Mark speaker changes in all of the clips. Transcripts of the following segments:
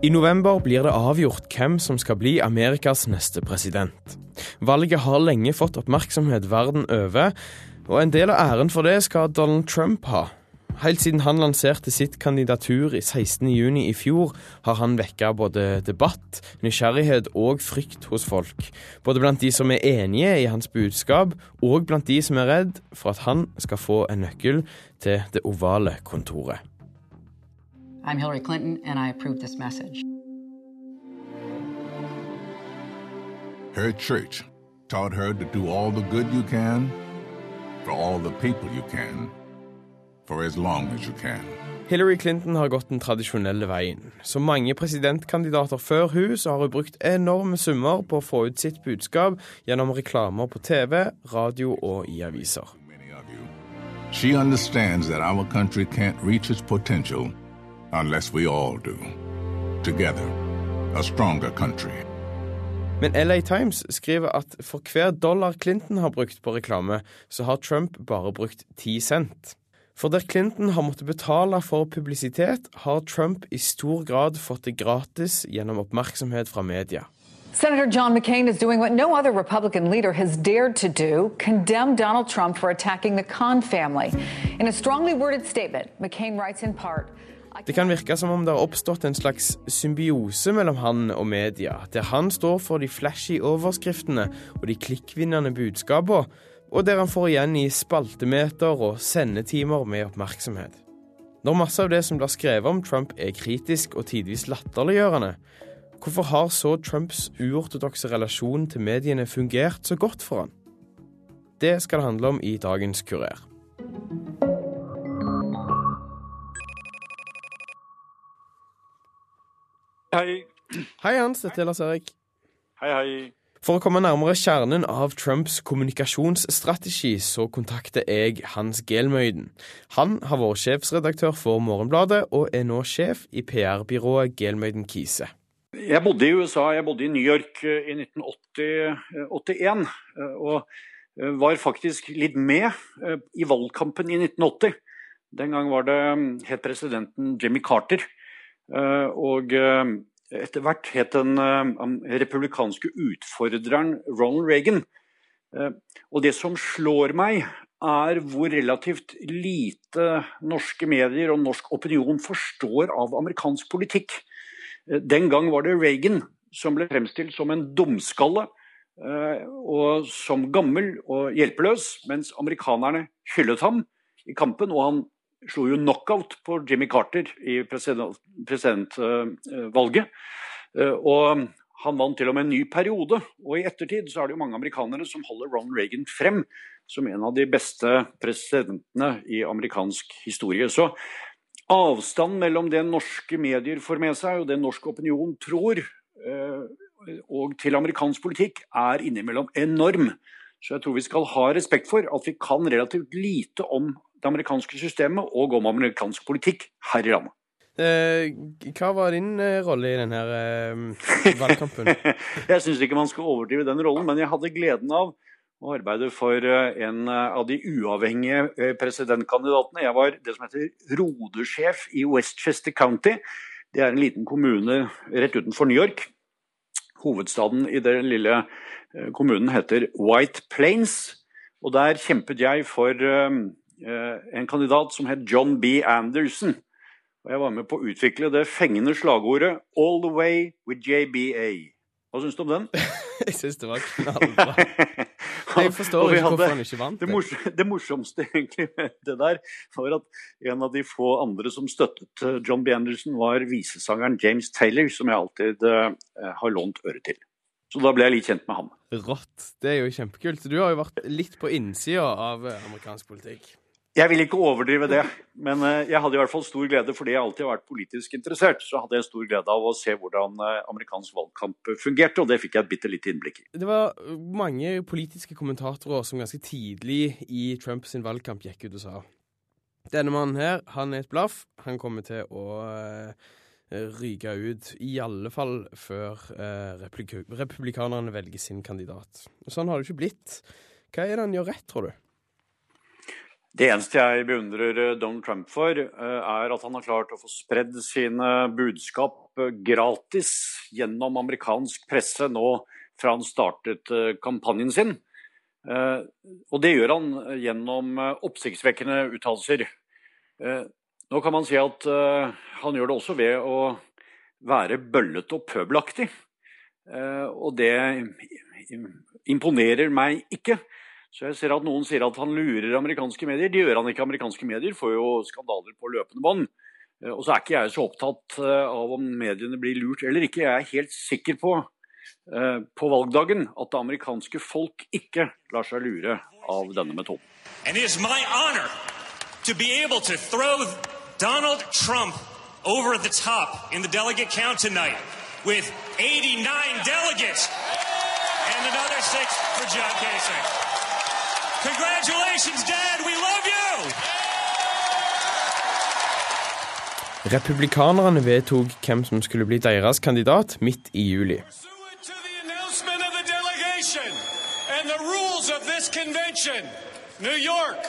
Speaker 1: I november blir det avgjort hvem som skal bli Amerikas neste president. Valget har lenge fått oppmerksomhet verden over, og en del av æren for det skal Donald Trump ha. Helt siden han lanserte sitt kandidatur i 16.6 i fjor, har han vekka både debatt, nysgjerrighet og frykt hos folk. Både blant de som er enige i hans budskap, og blant de som er redd for at han skal få en nøkkel til det ovale kontoret.
Speaker 2: I'm Hillary Clinton, and I approve this message.
Speaker 3: Her church taught her to do all the good you can for all the people you can for as long as you can.
Speaker 1: Hillary Clinton har gått den tradisjonelle veien. Som mange presidentkandidater før hun, så har hun brukt enorme summer på å få ut sitt budskap gjennom reklamer på TV, radio og i aviser.
Speaker 3: She understands that our country can't reach its potential unless we all do. Together, a stronger country.
Speaker 1: Men LA Times skriver at for hver dollar Clinton har brukt på reklame, så har Trump bare brukt ti cent. For der Clinton har måttet betale for publisitet, har Trump i stor grad fått det gratis gjennom oppmerksomhet fra media.
Speaker 4: Senator John McCain is doing what no other Republican leader has dared to do condemn Donald Trump for attacking the Khan family. In a strongly worded statement, McCain writes in part
Speaker 1: Det kan virke som om det har oppstått en slags symbiose mellom han og media, der han står for de flashy overskriftene og de klikkvinnende budskapene, og der han får igjen i spaltemeter og sendetimer med oppmerksomhet. Når masse av det som blir skrevet om Trump er kritisk og tidvis latterliggjørende, hvorfor har så Trumps uortodokse relasjon til mediene fungert så godt for han? Det skal det handle om i dagens Kurer.
Speaker 5: Hei.
Speaker 1: Hei, Hans. Dette er Lars Erik.
Speaker 5: Hei, hei.
Speaker 1: For å komme nærmere kjernen av Trumps kommunikasjonsstrategi, så kontakter jeg Hans Gelmøyden. Han har vært sjefsredaktør for Morgenbladet, og er nå sjef i PR-byrået Gelmøyden Kise.
Speaker 5: Jeg bodde i USA, jeg bodde i New York eh, i 1981. eh, Og eh, var faktisk litt med i valgkampen i 1980. Den gang var det mm, het presidenten Jimmy Carter. Og etter hvert het den eh, republikanske utfordreren Ronald Reagan. Eh, Og det som slår meg, er hvor relativt lite norske medier og norsk opinion forstår av amerikansk politikk. Eh, Den gang var det Reagan som ble fremstilt som en dumskalle og som gammel og hjelpeløs, mens amerikanerne hyllet ham i kampen, og han slo jo knockout på Jimmy Carter i president- presidentvalget. Eh, Og han vant til og med en ny periode, og i ettertid så er det jo mange amerikanere som holder Ronald Reagan frem som en av de beste presidentene i amerikansk historie. Så avstanden mellom det norske medier får med seg, og det norsk opinion tror, eh, og til amerikansk politikk, er innimellom enorm. Så jeg tror vi skal ha respekt for at vi kan relativt lite om det amerikanske systemet og om amerikansk politikk her i landet.
Speaker 1: Eh, hva var din eh, rolle i denne eh, valgkampen?
Speaker 5: jeg syns ikke man skal overdrive den rollen, men jeg hadde gleden av å arbeide for eh, en av de uavhengige eh, presidentkandidatene. Jeg var det som heter rodesjef i Westchester County. Det er en liten kommune rett utenfor New York. Hovedstaden i den lille eh, kommunen heter White Plains. Og der kjempet jeg for eh, eh, en kandidat som het John B. Anderson. Og jeg var med på å utvikle det fengende slagordet 'All the way with JBA'. Hva syns du om den?
Speaker 1: Jeg syns det var knallbra. Jeg forstår ikke hvorfor han ikke vant
Speaker 5: Det,
Speaker 1: det.
Speaker 5: mors det morsomste egentlig med det der, var at en av de få andre som støttet eh, John B. Anderson, var visesangeren James Taylor, som jeg alltid uh, har lånt øret til. Så da ble jeg litt kjent med han.
Speaker 1: Rått. Det er jo kjempekult. Du har jo vært litt på innsida av eh, amerikansk politikk.
Speaker 5: Jeg vil ikke overdrive det, men eh, jeg hadde i hvert fall stor glede fordi jeg alltid har vært politisk interessert. Så hadde jeg stor glede av å se hvordan eh, amerikansk valgkamp fungerte, og det fikk jeg et bitte lite innblikk i.
Speaker 1: Det var mange politiske kommentatorer som ganske tidlig i Trumps valgkamp gikk ut og sa denne mannen her, han er et blaff. Han kommer til å eh, ryke ut. I alle fall før republikanerne velger sin kandidat. Sånn har det ikke blitt. Hva er det han gjør rett, tror du?
Speaker 5: Det eneste jeg beundrer eh, Donald Trump for, eh, er at han har klart å få spredd sine budskap eh, gratis gjennom amerikansk presse nå fra han startet kampanjen sin. Og det gjør han gjennom oppsiktsvekkende uttalelser. Nå kan man si at han gjør det også ved å være bøllete og pøbelaktig. Og det imponerer meg ikke. Så jeg ser at noen sier at han lurer amerikanske medier. Det gjør han ikke. Amerikanske medier får jo skandaler på løpende bånd. Eh, og så er ikke jeg så opptatt eh, av om mediene blir lurt eller ikke. Jeg er helt sikker på eh, på valgdagen at det amerikanske folk ikke lar seg lure av denne metoden. Donald Trump over the top in the delegate count tonight with 89 delegates and another six for John Kasich.
Speaker 1: Congratulations, Dad! We love you! Republikanerne vedtok hvem som skulle bli deres kandidat midt i juli. New York,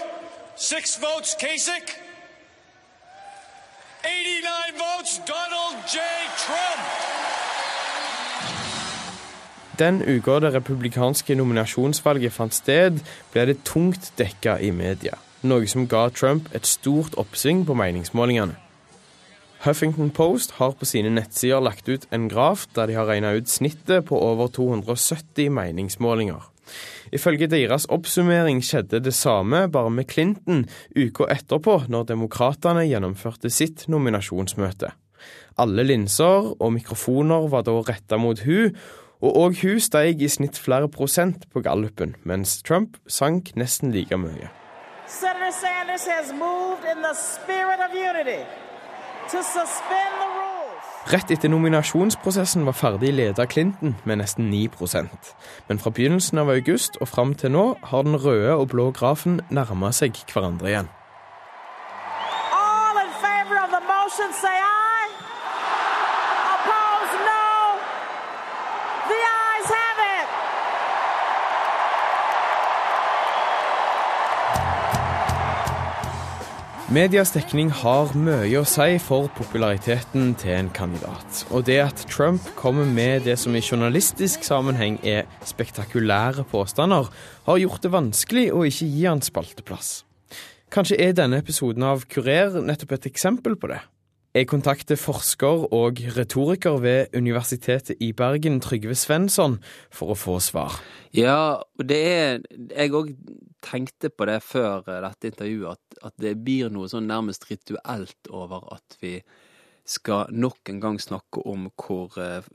Speaker 1: six votes Kasich, 89 votes Donald J. Trump. Den uka det republikanske nominasjonsvalget fant sted, ble det tungt dekka i media, noe som ga Trump et stort oppsving på meningsmålingene. Huffington Post har på sine nettsider lagt ut en graf der de har regna ut snittet på over 270 meningsmålinger. Ifølge deres oppsummering skjedde det samme bare med Clinton uka etterpå, når demokratene gjennomførte sitt nominasjonsmøte. Alle linser og mikrofoner var da retta mot hun, og òg hun steg i snitt flere prosent på gallupen, mens Trump sank nesten like mye. Senator Sanders has moved in the spirit of unity to suspend the rules. Rett etter nominasjonsprosessen var ferdig leder Clinton med nesten 9% Men fra begynnelsen av august og fram til nå har den røde og blå grafen nærma seg hverandre igjen. Medias dekning har mye å si for populariteten til en kandidat. Og det at Trump kommer med det som i journalistisk sammenheng er spektakulære påstander, har gjort det vanskelig å ikke gi han spalteplass. Kanskje er denne episoden av Kurer nettopp et eksempel på det? Jeg kontakter forsker og retoriker ved Universitetet i Bergen, Trygve Svensson, for å få svar.
Speaker 6: Ja, det er Jeg òg tenkte på det før dette intervjuet, at, at, det blir noe sånn nærmest rituelt over at vi skal nok en gang snakke om hvor, eh,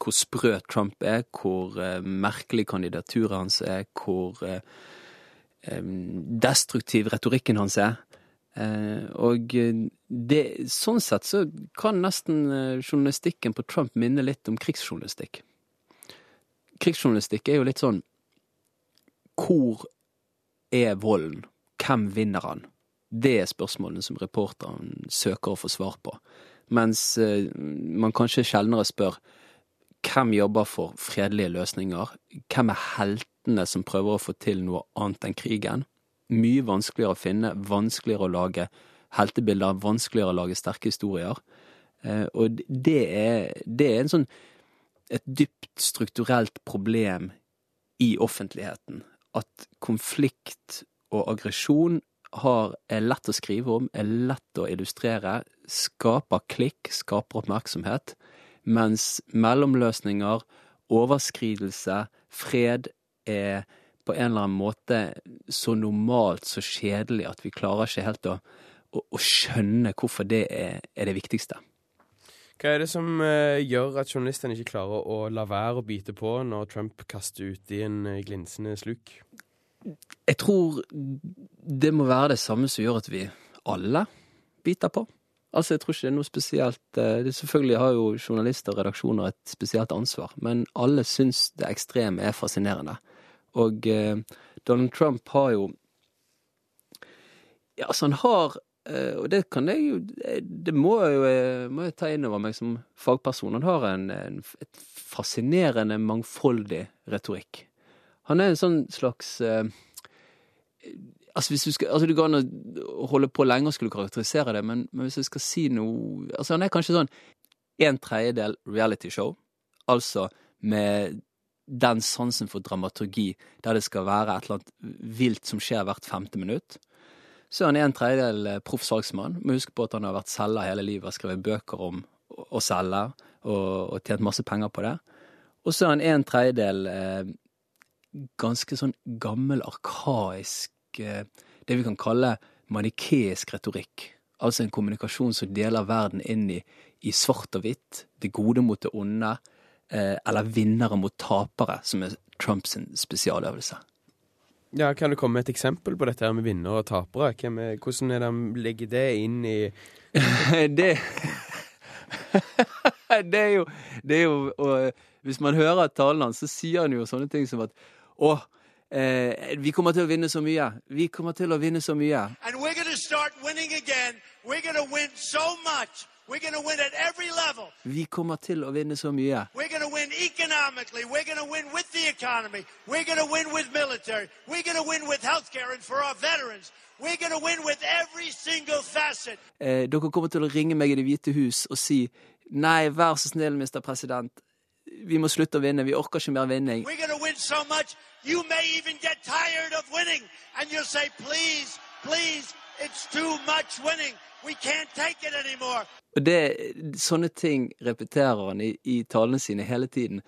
Speaker 6: hvor sprø Trump er, hvor eh, merkelig kandidaturet hans er, hvor eh, destruktiv retorikken hans er. Eh, og eh, det, sånn sett så kan nesten eh, journalistikken på Trump minne litt om krigsjournalistikk. Krigsjournalistikk er jo litt sånn Hvor er volden? Hvem vinner han? Det er spørsmålene som reporteren søker å få svar på. Mens man kanskje sjeldnere spør hvem jobber for fredelige løsninger? Hvem er heltene som prøver å få til noe annet enn krigen? mye vanskeligere å finne, vanskeligere å lage heltebilder, vanskeligere å lage sterke historier. Eh, og det er, det er sånn et dypt strukturelt problem i offentligheten. At konflikt og aggresjon har, er lett å skrive om, er lett å illustrere, skaper klikk, skaper oppmerksomhet, mens mellomløsninger, overskridelse, fred er på en eller annen måte så normalt, så kjedelig, at vi klarer ikke helt å, å, å skjønne hvorfor det er, er, det viktigste.
Speaker 1: Hva er det som uh, gjør at journalistene ikke klarer å la være å bite på når Trump kaster ut i en uh, glinsende sluk?
Speaker 6: Jeg tror det må være det samme som gjør at vi alle biter på. Altså, Jeg tror ikke det er noe spesielt uh, det Selvfølgelig har jo journalister og redaksjoner et spesielt ansvar, men alle syns det ekstreme er fascinerende. Og eh, Donald Trump har jo Ja, altså, han har Eh, og det kan jeg jo Det må jeg jo må jeg ta inn over meg som fagperson. Han har en, en et fascinerende mangfoldig retorikk. Han er en sånn slags uh, Altså, hvis du skal, altså Det går an å holde på lenge og skulle karakterisere det, men, men hvis jeg skal si noe Altså, han er kanskje sånn en tredjedel realityshow, altså med den sansen for dramaturgi der det skal være et eller annet vilt som skjer hvert femte minutt. Så er han en tredjedel eh, proff salgsmann. Må huske på at han har vært selger hele livet har skrevet bøker om å selge, og, og tjent masse penger på det. Og så er han en tredjedel eh, ganske sånn gammel, arkaisk eh, Det vi kan kalle manikeisk retorikk. Altså en kommunikasjon som deler verden inn i, i svart og hvitt, det gode mot det onde, eh, eller vinnere mot tapere, som er Trumps spesialøvelse.
Speaker 1: Ja, Kan du komme med et eksempel på dette her med vinnere og tapere? Er, hvordan er det han legger det inn i
Speaker 6: det, det er jo, det er jo og, Hvis man hører talen hans, så sier han jo sånne ting som at Å, eh, vi kommer til å vinne så mye. Vi kommer til å vinne så mye. And we're gonna start winning again. We're gonna win so much. Vi kommer til å vinne så mye. Eh, dere kommer til å ringe meg i Det hvite hus og si nei, vær så snill, Mr. President. Vi må slutte å vinne. Vi orker ikke mer vinning. So you may even get tired of winning, and you'll say, please, please, it's too much winning. We can't take it anymore. Og det, Sånne ting repeterer han i, i talene sine hele tiden.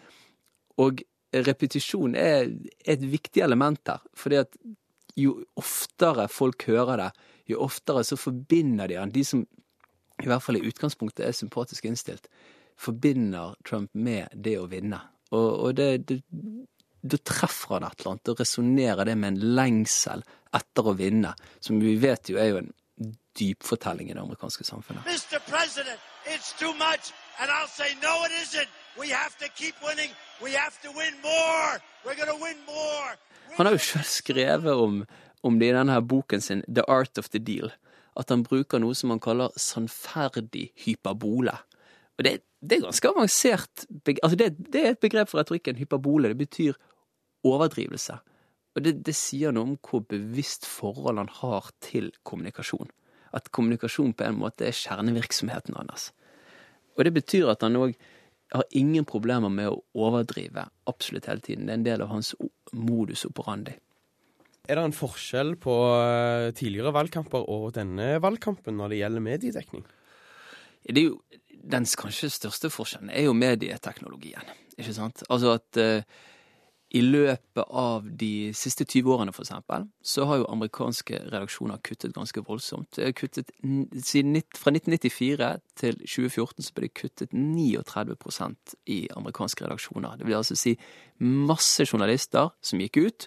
Speaker 6: Og repetisjon er et viktig element her. fordi at jo oftere folk hører det, jo oftere så forbinder de han. De som i hvert fall i utgangspunktet er sympatisk innstilt, forbinder Trump med det å vinne. Og, og det, det, da treffer han et eller annet. Da resonnerer det med en lengsel etter å vinne, som vi vet jo er jo en dypfortelling i det amerikanske samfunnet. Mr. President, it's too much, and I'll say no it isn't. We have to keep winning. We have to win more. We're gonna win more. Han har jo selv skrevet om, om det i denne her boken sin The Art of the Deal. At han bruker noe som han kaller sannferdig hyperbole. Og det, det er ganske avansert altså det, det, er et begrep for retorikken. Hyperbole. Det betyr overdrivelse. Og det, det sier noe om hvor bevisst forhold han har til kommunikasjon at kommunikasjon på en måte er kjernevirksomheten hans. Og det betyr at han òg har ingen problemer med å overdrive absolutt hele tiden. Det er en del av hans modus operandi.
Speaker 1: Er det en forskjell på eh, tidligere valgkamper og denne valgkampen når det gjelder mediedekning?
Speaker 6: Det er jo, Den kanskje største forskjellen er jo medieteknologien. Ikke sant? Altså at uh, i løpet av de siste 20 årene, for eksempel, så har jo amerikanske redaksjoner kuttet ganske voldsomt. Kuttet, fra 1994 til 2014 så ble det kuttet 39% i amerikanske redaksjoner. Det vil altså si masse journalister som gikk ut,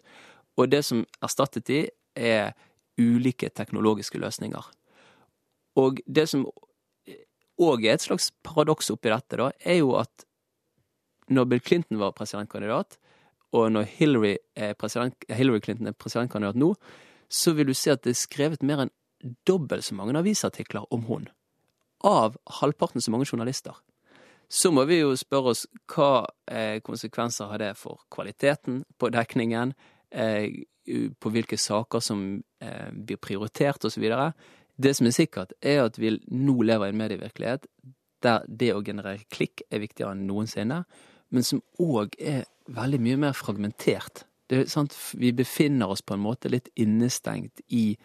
Speaker 6: og det som erstattet de, er ulike teknologiske løsninger. Og det som òg er et slags paradoks oppi dette, da, er jo at når Bill Clinton var presidentkandidat, og når Hillary, Hillary, Clinton er presidentkandidat nå, så vil du se at det er skrevet mer enn dobbelt så mange avisartikler om hun. Av halvparten så mange journalister. Så må vi jo spørre oss hva eh, konsekvenser har det for kvaliteten på dekningen, eh, på hvilke saker som eh, blir prioritert osv. Det som er sikkert, er at vi nå lever i en medievirkelighet der det å generere klikk er viktigere enn noensinne, men som òg er veldig mye mer fragmentert. Er Vi befinner oss på en måte litt innestengt i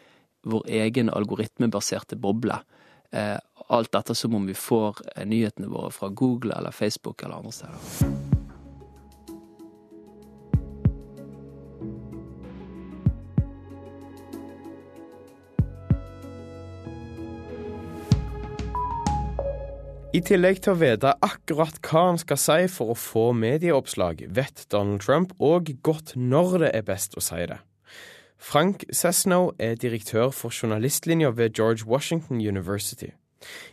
Speaker 6: vår egen algoritmebaserte boble. Eh, alt etter som om vi får eh, nyhetene våre fra Google eller Facebook eller andre steder.
Speaker 1: I tillegg til å vite akkurat hva han skal si for å få medieoppslag, vet Donald Trump òg godt når det er best å si det. Frank Sesnow er direktør for journalistlinja ved George Washington University.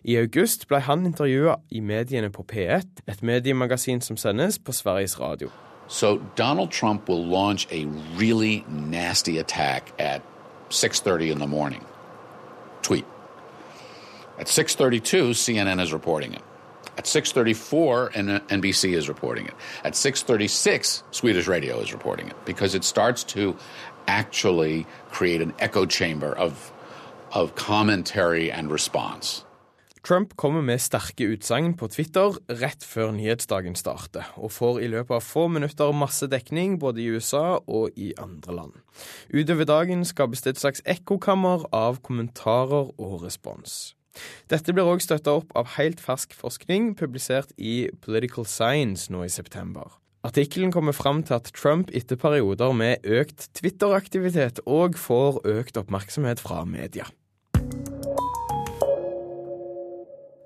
Speaker 1: I august ble han intervjua i mediene på P1, et mediemagasin som sendes på Sveriges Radio.
Speaker 7: So Donald Trump will launch a really nasty attack at 6:30 in the morning. At 6:32, CNN is reporting it. At 6:34, NBC is reporting it. At 6:36, Swedish radio is reporting it because it starts to actually create an echo chamber of of commentary and response.
Speaker 1: Trump kommer med sterke utsagn på Twitter rett før nyhetsdagen starter, og får i løpet av få minutter masse dekning både i USA og i andre land. Utover dagen skapes det et slags ekkokammer av kommentarer og respons. Dette blir òg støtta opp av helt fersk forskning publisert i Political Science nå i september. Artikkelen kommer fram til at Trump etter perioder med økt Twitter-aktivitet òg får økt oppmerksomhet fra media.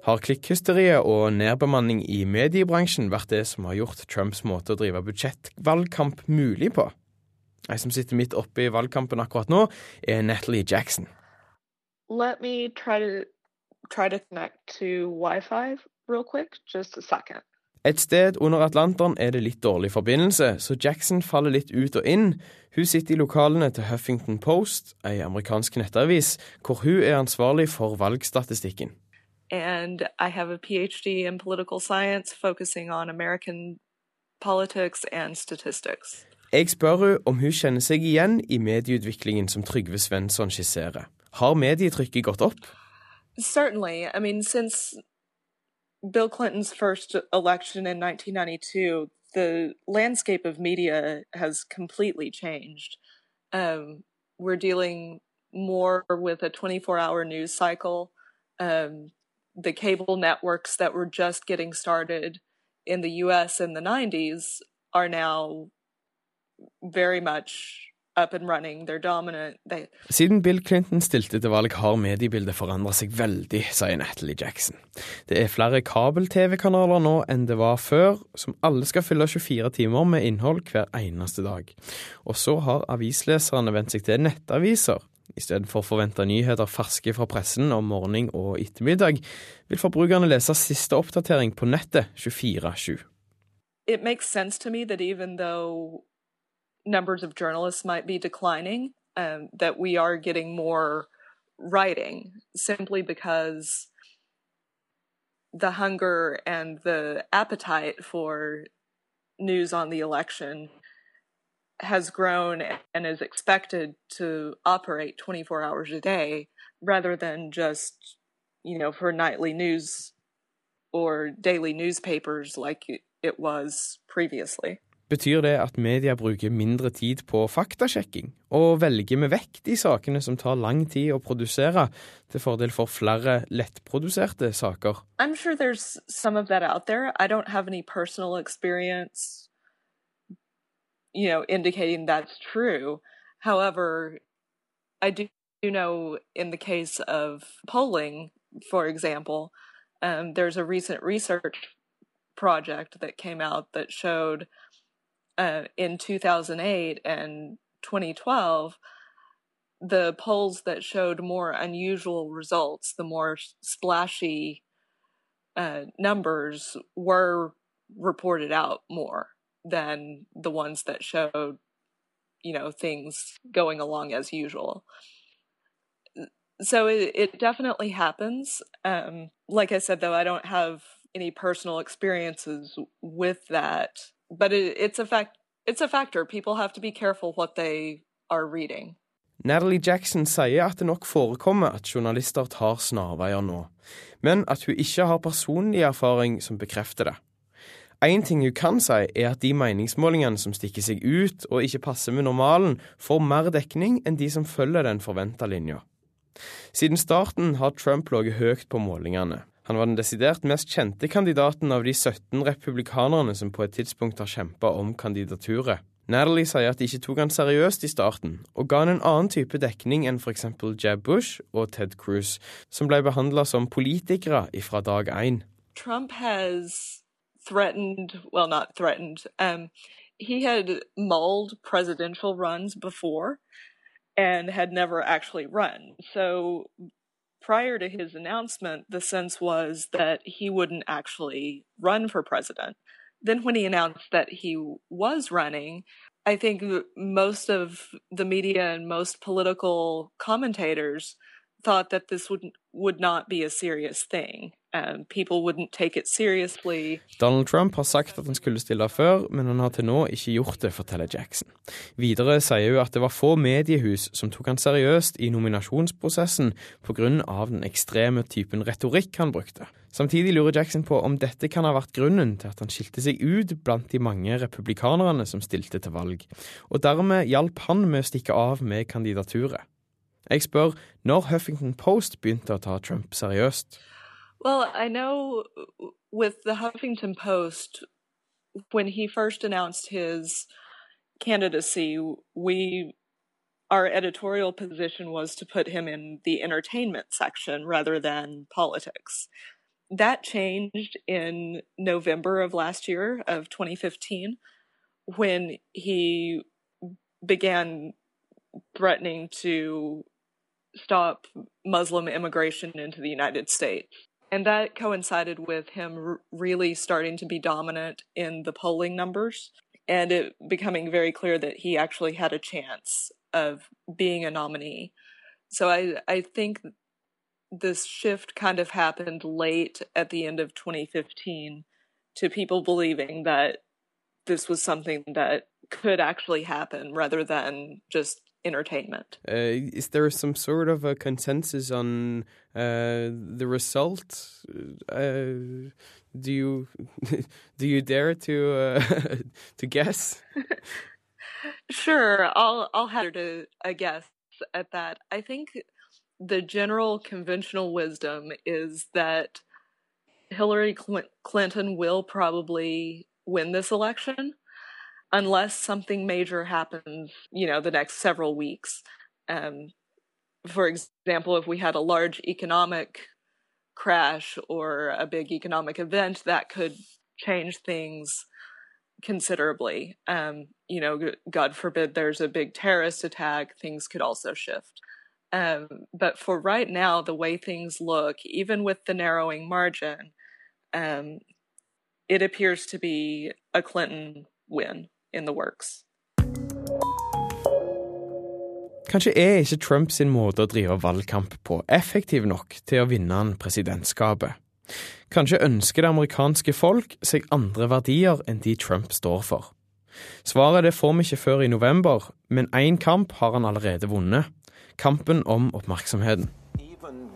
Speaker 1: Har klikkhysteriet og nedbemanning i mediebransjen vært det som har gjort Trumps måte å drive budsjettvalgkamp mulig på? Ei som sitter midt oppe i valgkampen akkurat nå, er Natalie Jackson.
Speaker 8: Let me try to, try to connect to Wi-Fi real quick, just a second.
Speaker 1: Et sted under Atlanteren er det litt dårlig forbindelse, så Jackson faller litt ut og inn. Hun sitter i lokalene til Huffington Post, ei amerikansk nettavis, hvor hun er ansvarlig for valgstatistikken.
Speaker 8: and I have a PhD in political science focusing on American politics and statistics.
Speaker 1: Jeg spør henne om hun kjenner seg igjen i medieutviklingen som Trygve Svensson skisserer. Har medietrykket gått opp?
Speaker 8: Certainly. I mean, since Bill Clinton's first election in 1992, the landscape of media has completely changed. Um, we're dealing more with a 24 hour news cycle. Um, the cable networks that were just getting started in the US in the 90s are now very much up and running. They're dominant. They...
Speaker 1: Siden Bill Clinton stilte til valg, har mediebildet forandret seg veldig, sier Natalie Jackson. Det er flere kabel-TV-kanaler nå enn det var før, som alle skal fylle 24 timer med innhold hver eneste dag. Og så har avisleserne vent seg til nettaviser, Istedenfor å forvente nyheter ferske fra pressen om morgen og ettermiddag, vil forbrukerne lese siste oppdatering på nettet 24-7.
Speaker 8: It makes sense to me that even though numbers of journalists might be declining, um, that we are getting more writing simply because the hunger and the appetite for news on the election has grown and is expected to operate 24 hours a day rather than just, you know, for nightly news or daily newspapers like it was previously.
Speaker 1: Betyr det at media bruker mindre tid på faktasjekking, og velger med vekk de sakene som tar lang tid å produsere, til fordel for flere lettproduserte saker?
Speaker 8: I'm sure there's some of that out there. I don't have any personal experience you know, indicating that's true. However, I do know in the case of polling, for example, um, there's a recent research project that came out that showed uh, in 2008 and 2012 the polls that showed more unusual results, the more splashy uh, numbers were reported out more than the ones that showed, you know, things going along as usual. So it, it definitely happens. Um, like I said, though, I don't have any personal experiences with that, but it, it's a fact. It's a factor. People have to be careful what they are reading.
Speaker 1: Natalie Jackson sier at det nok forekommer at journalister tar snarveier nå, men at hun ikke har personlig erfaring som bekrefter det. Én ting hun kan si, er at de meningsmålingene som stikker seg ut og ikke passer med normalen, får mer dekning enn de som følger den forventa linja. Siden starten har Trump ligget høyt på målingene. Han var den desidert mest kjente kandidaten av de 17 republikanerne som på et tidspunkt har kjempa om kandidaturet. Natalie sier at de ikke tok han seriøst i starten, og ga han en annen type dekning enn f.eks. Jeb Bush og Ted Cruz, som ble behandla som politikere ifra dag én.
Speaker 8: Trump has threatened, well, not threatened, um, he had mulled presidential runs before and had never actually run. So prior to his announcement, the sense was that he wouldn't actually run for president. Then, when he announced that he was running, I think most of the media and most political commentators thought that this would would not be a serious thing.
Speaker 1: Donald Trump har sagt at han skulle stille før, men han har til nå ikke gjort det, forteller Jackson. Videre sier hun at det var få mediehus som tok han seriøst i nominasjonsprosessen pga. den ekstreme typen retorikk han brukte. Samtidig lurer Jackson på om dette kan ha vært grunnen til at han skilte seg ut blant de mange republikanerne som stilte til valg, og dermed hjalp han med å stikke av med kandidaturet. Jeg spør når Huffington Post begynte å ta Trump seriøst.
Speaker 8: Well, I know with the Huffington Post, when he first announced his candidacy, we our editorial position was to put him in the entertainment section rather than politics. That changed in November of last year of 2015 when he began threatening to stop Muslim immigration into the United States. And that coincided with him r- really starting to be dominant in the polling numbers and it becoming very clear that he actually had a chance of being a nominee. So I, I think this shift kind of happened late at the end of 2015 to people believing that this was something that could actually happen rather than just entertainment.
Speaker 1: Uh, is there some sort of a consensus on uh, the result? Uh, do you do you dare to uh, to guess?
Speaker 8: sure, I'll I'll hazard a guess at that. I think the general conventional wisdom is that Hillary Clinton will probably win this election unless something major happens, you know, the next several weeks. Um, for example, if we had a large economic crash or a big economic event, that could change things considerably. Um, you know, God forbid there's a big terrorist attack, things could also shift. Um, but for right now, the way things look, even with the narrowing margin, um, it appears to be a Clinton win in the works.
Speaker 1: Kanskje er ikke Trump sin måte å drive valgkamp på effektiv nok til å vinne han presidentskapet. Kanskje ønsker det amerikanske folk seg andre verdier enn de Trump står for. Svaret det får vi ikke før i november, men én kamp har han allerede vunnet. Kampen om oppmerksomheten.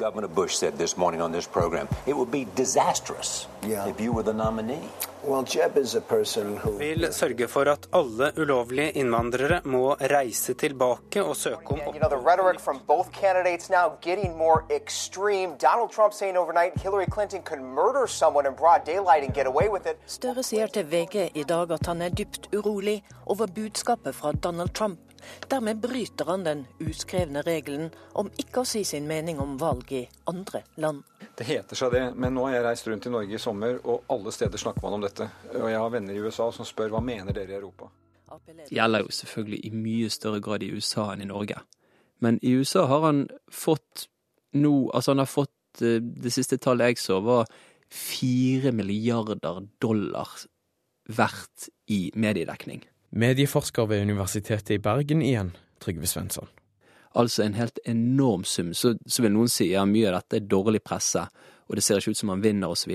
Speaker 9: Governor Bush said this morning on this program it would be disastrous yeah. if you were the nominee.
Speaker 10: Well, Jeb is a person who... Vil sørge for at alle ulovlige innvandrere må reise tilbake og søke om
Speaker 11: you know, the rhetoric from both candidates now getting more extreme. Donald Trump saying overnight Hillary Clinton could murder someone in broad daylight and get away with it.
Speaker 12: Støre sier til VG i dag at han er dypt urolig over budskapet fra Donald Trump Dermed bryter han den uskrevne regelen om ikke å si sin mening om valg i andre land.
Speaker 13: Det heter seg det, men nå har jeg reist rundt i Norge i sommer, og alle steder snakker man om dette. Og jeg har venner i USA som spør hva mener dere i Europa?
Speaker 6: Det gjelder jo selvfølgelig i mye større grad i USA enn i Norge. Men i USA har han fått nå Altså, han har fått eh, Det siste tallet jeg så, var fire milliarder dollar verdt i mediedekning.
Speaker 1: Medieforsker ved Universitetet i Bergen igjen, Trygve Svensson.
Speaker 6: Altså en helt enorm sum. Så, så vil noen si ja, mye av dette er dårlig presse, og det ser ikke ut som han vinner osv.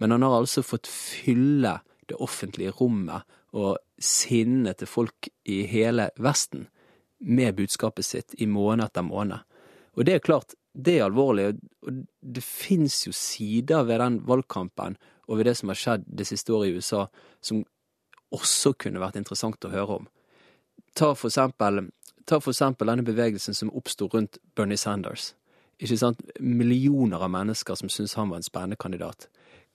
Speaker 6: Men han har altså fått fylle det offentlige rommet og sinnet til folk i hele Vesten med budskapet sitt i måned etter måned. Og det er klart, det er alvorlig, og det fins jo sider ved den valgkampen og ved det som har skjedd det siste året i USA, som også kunne vært interessant å høre om. Ta for eksempel, ta for eksempel denne bevegelsen som oppsto rundt Bernie Sanders. Ikke sant? Millioner av mennesker som syntes han var en spennende kandidat.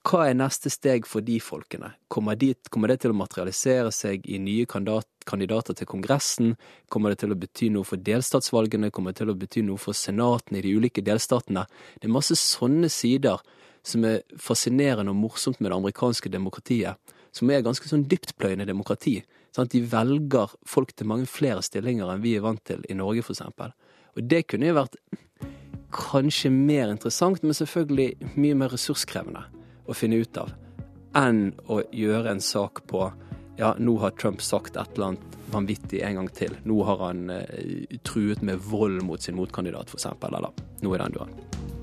Speaker 6: Hva er neste steg for de folkene? Kommer, de, kommer det til å materialisere seg i nye kandidat, kandidater til Kongressen? Kommer det til å bety noe for delstatsvalgene? Kommer det til å bety noe for senatene i de ulike delstatene? Det er masse sånne sider som er fascinerende og morsomt med det amerikanske demokratiet som er ganske sånn dyptpløyende demokrati. Sant? De velger folk til mange flere stillinger enn vi er vant til i Norge, f.eks. Og det kunne jo vært kanskje mer interessant, men selvfølgelig mye mer ressurskrevende å finne ut av enn å gjøre en sak på ja, nå har Trump sagt et eller annet vanvittig en gang til. Nå har han eh, truet med vold mot sin motkandidat, f.eks. Eller nå er den døren.